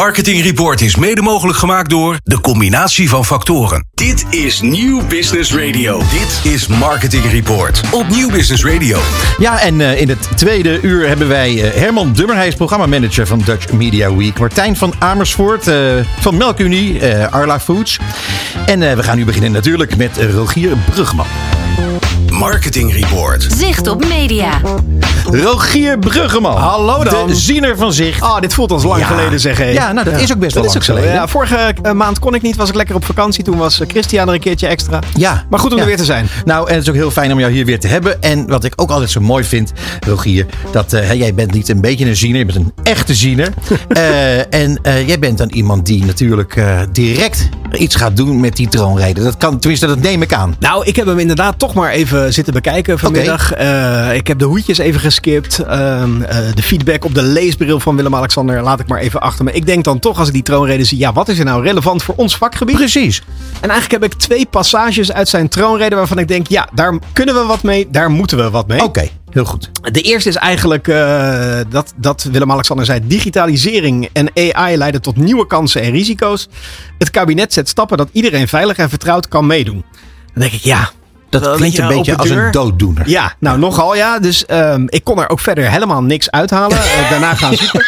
Marketing Report is mede mogelijk gemaakt door de combinatie van factoren. Dit is Nieuw Business Radio. Dit is Marketing Report op Nieuw Business Radio. Ja, en uh, in het tweede uur hebben wij uh, Herman Dummer. Hij is programmamanager van Dutch Media Week. Martijn van Amersfoort uh, van Melkunie, Arla Foods. En we gaan nu beginnen natuurlijk met Rogier Brugman. Marketing Report. Zicht op media. Rogier Bruggeman. Hallo dan. De ziener van Zicht. Ah, dit voelt ons lang Ja. geleden zeg. Ja, nou dat is ook best wel Dat is lang geleden. Ja, vorige eh, maand kon ik niet, was ik lekker op vakantie. Toen was eh, Christian er een keertje extra. Ja. Maar goed om er weer te zijn. Nou, en het is ook heel fijn om jou hier weer te hebben. En wat ik ook altijd zo mooi vind, Rogier, dat eh, jij bent niet een beetje een ziener, je bent een echte ziener. En jij bent dan iemand die natuurlijk direct iets gaat doen met die troonrijden. Dat kan, tenminste, dat neem ik aan. Nou, ik heb hem inderdaad toch maar even zitten bekijken vanmiddag. Ik heb de hoedjes even geskipt. Ehm, eh, de feedback op de leesbril van Willem-Alexander laat ik maar even achter me. Ik denk dan toch als ik die troonrede zie, ja, wat is er nou relevant voor ons vakgebied? Precies. En eigenlijk heb ik twee passages uit zijn troonrede waarvan ik denk, ja, daar kunnen we wat mee, daar moeten we wat mee. Oké, heel goed. De eerste is eigenlijk eh, dat, dat Willem-Alexander zei: digitalisering en AI leiden tot nieuwe kansen en risico's. Het kabinet zet stappen dat iedereen veilig en vertrouwd kan meedoen. Dan denk ik, ja. Dat klinkt een beetje als een dooddoener. Ja, nou nogal ja. Dus ehm, ik kon er ook verder helemaal niks uithalen. Eh, daarna gaan zoeken.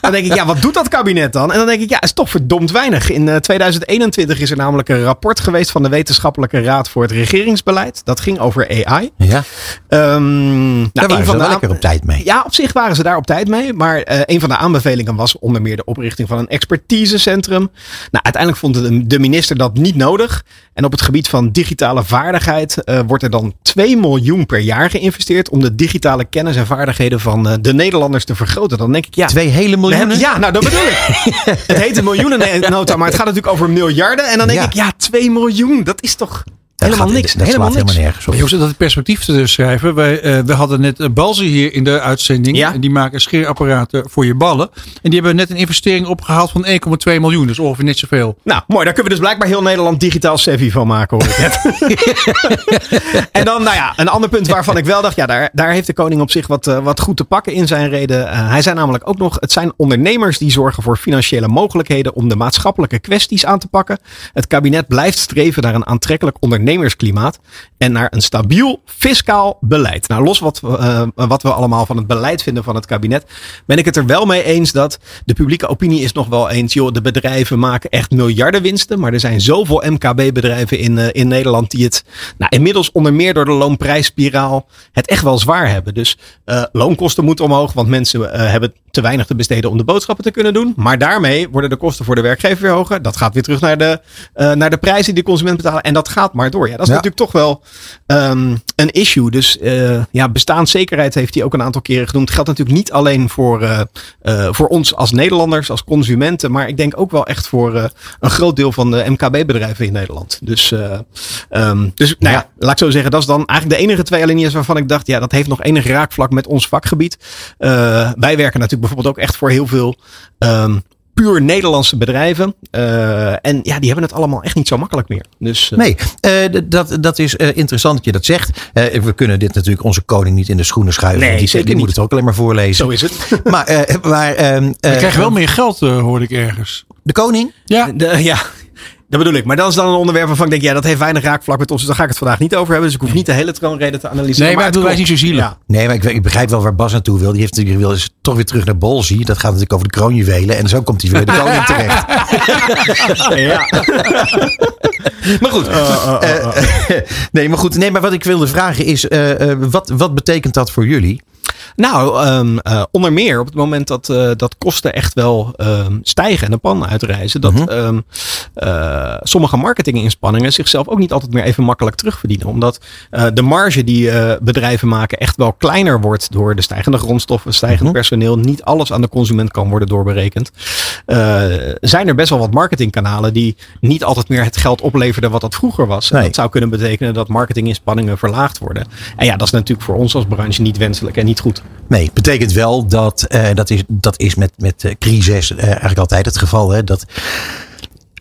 Dan denk ik, ja, wat doet dat kabinet dan? En dan denk ik, ja, is toch verdomd weinig. In eh, 2021 is er namelijk een rapport geweest van de Wetenschappelijke Raad voor het Regeringsbeleid. Dat ging over AI. Ja, Ehm, nou, daar een waren ze van wel de lekker op tijd mee. ja, op zich waren ze daar op tijd mee. Maar eh, een van de aanbevelingen was onder meer de oprichting van een expertisecentrum. Nou, uiteindelijk vond de, de minister dat niet nodig. En op het gebied van digitale vaardigheid eh, wordt er dan 2 miljoen per jaar geïnvesteerd om de digitale kennis en vaardigheden van eh, de Nederlanders te vergroten. Dan denk ik, ja. Twee hele we miljoenen? hebben- ja, nou dat bedoel ik. het heet een miljoenennota, maar het gaat natuurlijk over miljarden. En dan denk Ja. ik, ja, 2 miljoen, dat is toch Dat helemaal gaat- niks. Dat helemaal slaat niks. helemaal nergens op. Maar dat het perspectief te schrijven. Wij, eh, we hadden net eh, Balzen hier in de uitzending. Ja. En die maken scheerapparaten voor je ballen. En die hebben net een investering opgehaald van 1,2 miljoen. Dus ongeveer net zoveel. Nou, mooi. Daar kunnen we dus blijkbaar heel Nederland digitaal savvy van maken, hoor ik net. en dan, nou ja, een ander punt waarvan ik wel dacht, ja, daar, daar heeft de koning op zich wat, eh, wat goed te pakken in zijn reden. Eh, hij zei namelijk ook nog, het zijn ondernemers die zorgen voor financiële mogelijkheden om de maatschappelijke kwesties aan te pakken. Het kabinet blijft streven naar een aantrekkelijk ondernemersklimaat en naar een stabiel fiscaal beleid. Nou, los wat, eh, wat we allemaal van het beleid vinden van het kabinet, ben ik het er wel mee eens dat de publieke opinie is nog wel eens, joh, de bedrijven maken echt miljarden winsten, maar er zijn zoveel MKB-bedrijven in, eh, in Nederland die het nou, inmiddels onder meer door de loonprijsspiraal het echt wel zwaar hebben. Dus eh, loonkosten moeten omhoog, want mensen hebben te weinig te besteden om de boodschappen te kunnen doen. Maar daarmee worden de kosten voor de werkgever weer hoger. Dat gaat weer terug naar de, naar de prijzen die de consument betalen. En dat gaat maar door. Ja, dat is Ja. natuurlijk toch wel ehm, een issue. Dus eh, ja, bestaanszekerheid heeft hij ook een aantal keren genoemd. Geldt natuurlijk niet alleen voor, eh, eh, voor ons als Nederlanders, als consumenten. Maar ik denk ook wel echt voor een groot deel van de MKB-bedrijven in Nederland. Dus, eh, ehm, dus nou ja, laat ik zo zeggen. Dat is dan eigenlijk de enige twee alinea's waarvan ik dacht, ja, dat heeft nog enig raakvlak met ons vakgebied. Wij werken natuurlijk bijvoorbeeld ook echt voor heel veel ehm, puur Nederlandse bedrijven. Eh, en ja, die hebben het allemaal echt niet zo makkelijk meer. Dus, eh, Nee, eh, dat, dat is eh, interessant dat je dat zegt. Eh, we kunnen dit natuurlijk onze koning niet in de schoenen schuiven. Nee, die, zeker die moet niet. het ook alleen maar voorlezen. zo is het. Maar, eh, maar ehm, We krijgen wel meer geld, eh, hoorde ik ergens. de koning? Ja, De- ja, dat bedoel ik. Maar dat is dan een onderwerp waarvan ik denk, ja, dat heeft weinig raakvlak met ons. Dus daar ga ik het vandaag niet over hebben. Dus ik hoef niet de hele troonrede te analyseren. nee, maar het het wij niet zo zielig. Ja. Nee, maar ik, ik begrijp wel waar Bas naartoe wil. Die heeft natuurlijk wil is toch weer terug naar Bolzie. Dat gaat natuurlijk over de kroonjuwelen. En zo komt hij weer bij de koning terecht. Ja. Maar goed. eh, nee, maar goed. Nee, maar wat ik wilde vragen is, eh, eh, wat, wat betekent dat voor jullie? Nou, ehm, eh, onder meer op het moment dat, eh, dat kosten echt wel ehm, stijgen en de pan uitreizen, dat Mhm. ehm, eh, sommige marketinginspanningen zichzelf ook niet altijd meer even makkelijk terugverdienen. Omdat eh, de marge die eh, bedrijven maken echt wel kleiner wordt door de stijgende grondstoffen, stijgend Mhm. personeel. Niet alles aan de consument kan worden doorberekend. Zijn er best wel wat marketingkanalen die niet altijd meer het geld opleverden wat dat vroeger was. En. Dat zou kunnen betekenen dat marketinginspanningen verlaagd worden. En ja, dat is natuurlijk voor ons als branche niet wenselijk en niet goed. Nee, het betekent wel dat, dat is, dat is met, met crisis eigenlijk altijd het geval. Hè, dat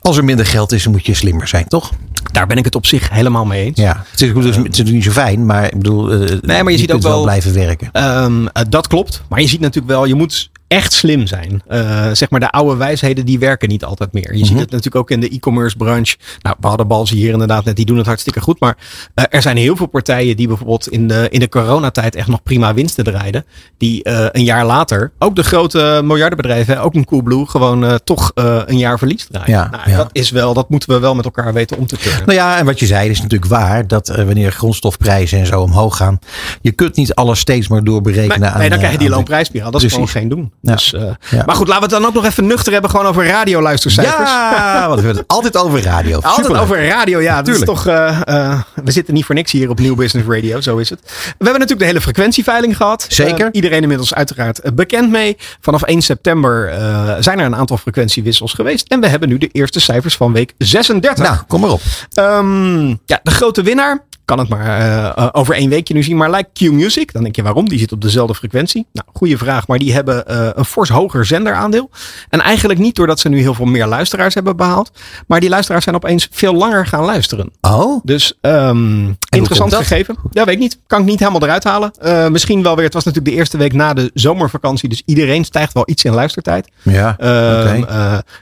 als er minder geld is, dan moet je slimmer zijn, toch? Daar ben ik het op zich helemaal mee eens. Ja. Het is, goed, het is niet zo fijn, maar ik bedoel, eh, maar je ziet kunt ook wel- blijven werken. Ehm, eh, dat klopt. Maar je ziet natuurlijk wel, je moet echt slim zijn. Uh, zeg maar de oude wijsheden die werken niet altijd meer. Je mm -hmm. ziet het natuurlijk ook in de e-commerce branche. Nou, we hadden Balzi hier inderdaad net, die doen het hartstikke goed. Maar uh, er zijn heel veel partijen die bijvoorbeeld in de, in de coronatijd echt nog prima winsten draaiden. Die uh, een jaar later, ook de grote miljardenbedrijven, ook een Coolblue, gewoon toch een jaar verlies draaien. Ja, nou, ja. Dat is wel, dat moeten we wel met elkaar weten om te turnen. Nou ja, en wat je zei is natuurlijk waar. Dat wanneer grondstofprijzen en zo omhoog gaan. Je kunt niet alles steeds maar doorberekenen nee, aan. Nee, dan krijg je die loonprijsspiraal. Dat is gewoon geen doen. Ja. Dus, uh, ja. Maar goed, laten we het dan ook nog even nuchter hebben. Gewoon over radioluistercijfers. Ja, want we hebben het altijd over radio. altijd over radio, ja. Dat is toch, uh, uh, we zitten niet voor niks hier op Nieuw Business Radio. Zo is het. We hebben natuurlijk de hele frequentieveiling gehad. Zeker. iedereen inmiddels uiteraard bekend mee. Vanaf 1 september zijn er een aantal frequentiewissels geweest. En we hebben nu de eerste cijfers van week 36. Nou, kom maar op. Um, ja, de grote winnaar kan het maar uh, over één weekje nu zien. Maar lijkt Q-Music, dan denk je waarom? Die zit op dezelfde frequentie. Nou, goede vraag. Maar die hebben uh, een fors hoger zenderaandeel. En eigenlijk niet doordat ze nu heel veel meer luisteraars hebben behaald. Maar die luisteraars zijn opeens veel langer gaan luisteren. Oh. Dus um, interessant gegeven. Ja, weet ik niet. Kan ik niet helemaal eruit halen. Uh, misschien wel weer. Het was natuurlijk de eerste week na de zomervakantie. Dus iedereen stijgt wel iets in luistertijd. Ja. Okay.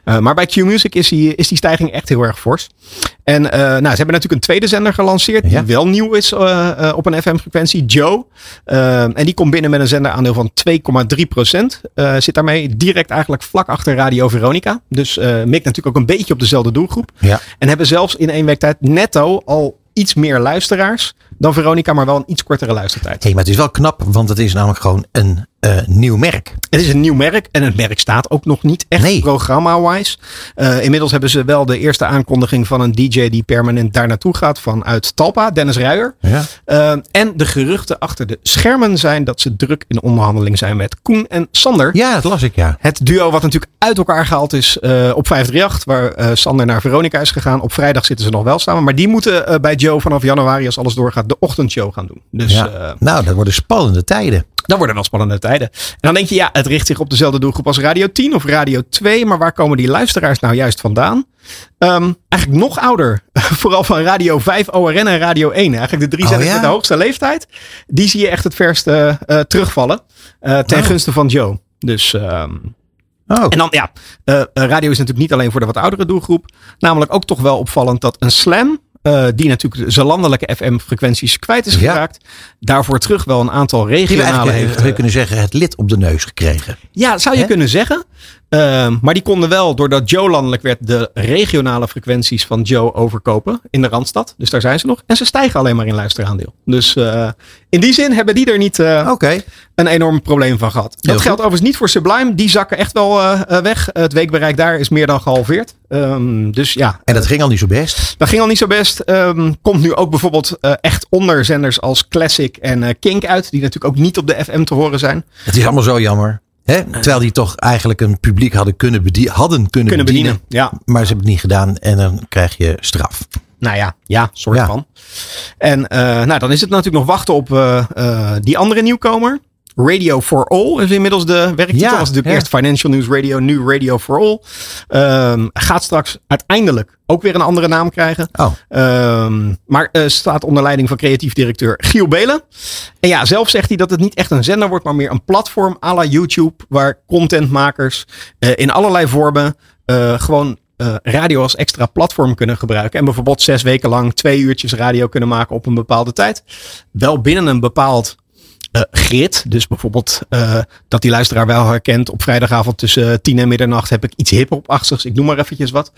Uh, maar bij Q-Music is die, is die stijging echt heel erg fors. En nou, ze hebben natuurlijk een tweede zender gelanceerd. Ja wel nieuw is uh, uh, op een FM-frequentie, Joe. Uh, en die komt binnen met een zenderaandeel van 2,3 procent. zit daarmee direct eigenlijk vlak achter Radio Veronica. Dus mikt natuurlijk ook een beetje op dezelfde doelgroep. Ja. En hebben zelfs in één week tijd netto al iets meer luisteraars dan Veronica, maar wel een iets kortere luistertijd. Hey, maar het is wel knap, want het is namelijk gewoon een uh, nieuw merk. Het is een nieuw merk en het merk staat ook nog niet echt nee. programma-wise. Uh, inmiddels hebben ze wel de eerste aankondiging van een DJ die permanent daar naartoe gaat vanuit Talpa, Dennis Ruijer. Ja. Uh, en de geruchten achter de schermen zijn dat ze druk in onderhandeling zijn met Koen en Sander. Ja, dat las ik ja. Het duo wat natuurlijk uit elkaar gehaald is op 538, waar Sander naar Veronica is gegaan. Op vrijdag zitten ze nog wel samen, maar die moeten bij Joe vanaf januari, als alles doorgaat, de ochtendshow gaan doen. Dus, ja. nou, dat worden spannende tijden. Dan worden wel spannende tijden. En dan denk je, ja, het richt zich op dezelfde doelgroep als Radio 10 of Radio 2. Maar waar komen die luisteraars nou juist vandaan? Um, eigenlijk nog ouder. Vooral van Radio 5, ORN en Radio 1. Eigenlijk de drie zenders oh, ja? met de hoogste leeftijd. Die zie je echt het verst uh, uh, terugvallen. Uh, ten oh. gunste van Joe. Dus... Um, Oh. En dan, ja, uh, radio is natuurlijk niet alleen voor de wat oudere doelgroep. Namelijk ook toch wel opvallend dat een slam, uh, die natuurlijk zijn landelijke FM-frequenties kwijt is geraakt. Ja. Daarvoor terug wel een aantal regionale heeft. heeft we kunnen zeggen, het lid op de neus gekregen. Ja, zou je He? kunnen zeggen. Uh, maar die konden wel, doordat Joe landelijk werd, de regionale frequenties van Joe overkopen in de Randstad. Dus daar zijn ze nog. En ze stijgen alleen maar in luisteraandeel. Dus uh, in die zin hebben die er niet uh, okay. een enorm probleem van gehad. Heel dat geldt overigens niet voor Sublime. Die zakken echt wel uh, weg. Het weekbereik daar is meer dan gehalveerd. Um, dus ja. En dat ging al niet zo best. Dat ging al niet zo best. Um, komt nu ook bijvoorbeeld echt onder zenders als Classic en Kink uit. Die natuurlijk ook niet op de FM te horen zijn. Het is allemaal zo jammer. He? Terwijl die toch eigenlijk een publiek hadden kunnen, bedien hadden kunnen, kunnen bedienen. bedienen. Ja. Maar ze hebben het niet gedaan en dan krijg je straf. Nou ja, ja, soort ja. van. En uh, nou, dan is het natuurlijk nog wachten op uh, uh, die andere nieuwkomer. Radio for All is inmiddels de werktitel. Ja, was natuurlijk ja. eerst Financial News Radio, nu Radio for All. Um, gaat straks uiteindelijk ook weer een andere naam krijgen. Oh. Um, maar uh, staat onder leiding van creatief directeur Giel Belen. En ja, zelf zegt hij dat het niet echt een zender wordt, maar meer een platform à la YouTube. Waar contentmakers uh, in allerlei vormen uh, gewoon uh, radio als extra platform kunnen gebruiken. En bijvoorbeeld zes weken lang twee uurtjes radio kunnen maken op een bepaalde tijd. Wel binnen een bepaald uh, grid. Dus bijvoorbeeld uh, dat die luisteraar wel herkent. Op vrijdagavond tussen tien en middernacht heb ik iets hip-hop achtigs. Ik noem maar eventjes wat.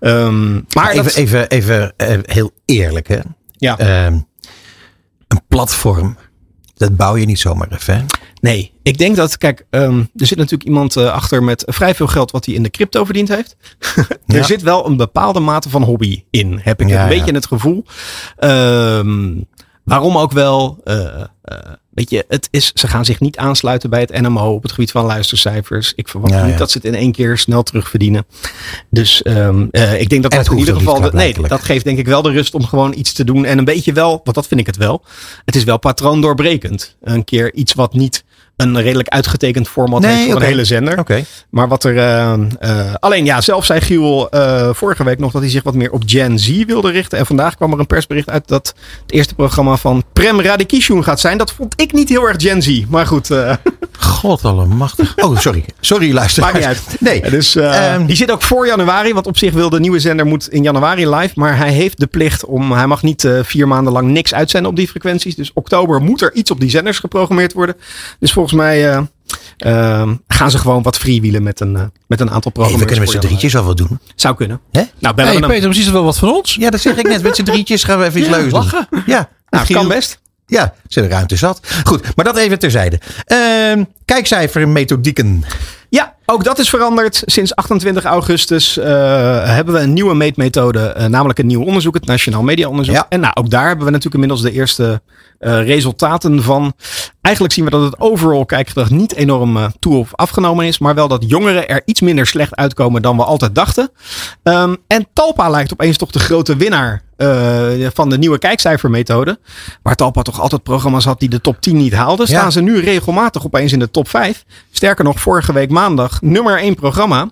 Um, maar even, dat... even, even heel eerlijk hè. Ja. Um, een platform. Dat bouw je niet zomaar even. Hè? Nee, ik denk dat, kijk, um, er zit natuurlijk iemand uh, achter met vrij veel geld wat hij in de crypto verdiend heeft. er ja. zit wel een bepaalde mate van hobby in, heb ik ja, een beetje het gevoel. Um, waarom ook wel, uh, uh, weet je, het is, ze gaan zich niet aansluiten bij het NMO op het gebied van luistercijfers. Ik verwacht ja, niet dat ze het in één keer snel terugverdienen. Dus um, ik denk dat dat in ieder geval, de, nee, dat geeft denk ik wel de rust om gewoon iets te doen. En een beetje wel, want dat vind ik het wel, het is wel patroondoorbrekend. Een keer iets wat niet een redelijk uitgetekend format Nee, heeft voor oké. een hele zender. Maar wat er. eh, eh, alleen ja, zelf zei Giel eh, vorige week nog dat hij zich wat meer op Gen Z wilde richten. En vandaag kwam er een persbericht uit dat het eerste programma van Prem Radikishun gaat zijn. Dat vond ik niet heel erg Gen Z. Maar goed, God allemachtig. Oh, sorry. Sorry, luister. maakt niet uit. Nee. Dus die zit ook voor januari. Want op zich wil de nieuwe zender moet in januari live. Maar hij heeft de plicht om. Hij mag niet eh, vier maanden lang niks uitzenden op die frequenties. Dus oktober moet er iets op die zenders geprogrammeerd worden. Dus volgens mij. eh, ehm, gaan ze gewoon wat freewheelen met een, met een aantal Hey, programma's. we kunnen met z'n drietjes wel wat doen. Zou kunnen. Hè? Nou, bellen Hey, we hem. Peter, precies wel wat van ons. Ja, dat zeg ik net. Met z'n drietjes gaan we even iets leuks doen. lachen. Ja. Nou, kan best. Ja, zit er ruimte zat. Goed, maar dat even terzijde. Ehm kijkcijfer en methodieken. Ja, ook dat is veranderd. Sinds 28 augustus eh, hebben we een nieuwe meetmethode, eh, namelijk een nieuw onderzoek, het Nationaal Media Onderzoek. Ja. En nou, ook daar hebben we natuurlijk inmiddels de eerste eh, resultaten van. Eigenlijk zien we dat het overall kijkgedrag niet enorm toe of afgenomen is, maar wel dat jongeren er iets minder slecht uitkomen dan we altijd dachten. Ehm, en Talpa lijkt opeens toch de grote winnaar eh, van de nieuwe kijkcijfermethode. Waar Talpa toch altijd programma's had die de top 10 niet haalden, Ja. staan ze nu regelmatig opeens in de top 5. Sterker nog, vorige week maandag nummer 1 programma.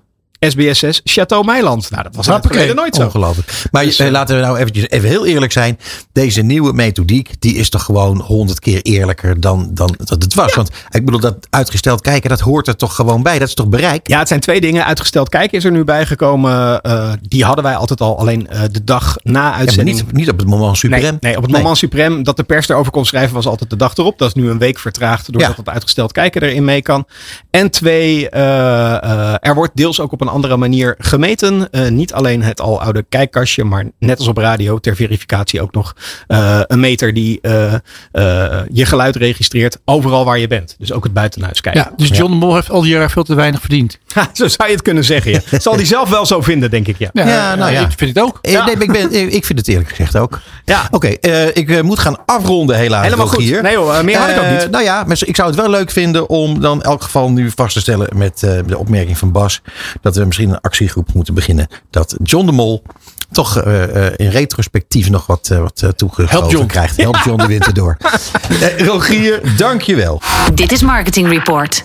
SBS 6 Chateau Meiland. Nou, dat was verleden nooit zo. Ongelooflijk. Maar Dus, eh, eh, laten we nou eventjes, even heel eerlijk zijn. Deze nieuwe methodiek, die is toch gewoon honderd keer eerlijker dan, dan dat het was. Want ik bedoel, dat uitgesteld kijken, dat hoort er toch gewoon bij. Dat is toch bereik? Ja, het zijn twee dingen. Uitgesteld kijken is er nu bijgekomen. Eh, die hadden wij altijd al. Alleen eh, de dag na Ja, uitzending. niet, niet op het moment suprem. Nee, nee, op het moment suprem dat de pers erover kon schrijven was altijd de dag erop. Dat is nu een week vertraagd doordat Ja. het uitgesteld kijken erin mee kan. En twee, eh, eh, er wordt deels ook op een andere manier gemeten. Eh, niet alleen het al oude kijkkastje, maar net als op radio ter verificatie ook nog eh, een meter die eh, je geluid registreert overal waar je bent. Dus ook het buitenhuis kijken. Ja, dus John de Mol heeft al die jaren veel te weinig verdiend. Ha, zo zou je het kunnen zeggen. Ja. Zal hij zelf wel zo vinden, denk ik. Ja. Ja, nou ja. Ik vind het ook. Ja. Nee, ik, ben, ik vind het eerlijk gezegd ook. Ja. Oké, eh, ik moet gaan afronden helaas. Helemaal goed. Rogier. Nee hoor, meer had ik ook niet. Nou ja, maar ik zou het wel leuk vinden om dan in elk geval nu vast te stellen met eh, de opmerking van Bas. Dat we misschien een actiegroep moeten beginnen. Dat John de Mol toch eh, eh, in retrospectief nog wat, uh, wat John. krijgt. Help John de winter door. Rogier, dank je wel. Dit is Marketing Report.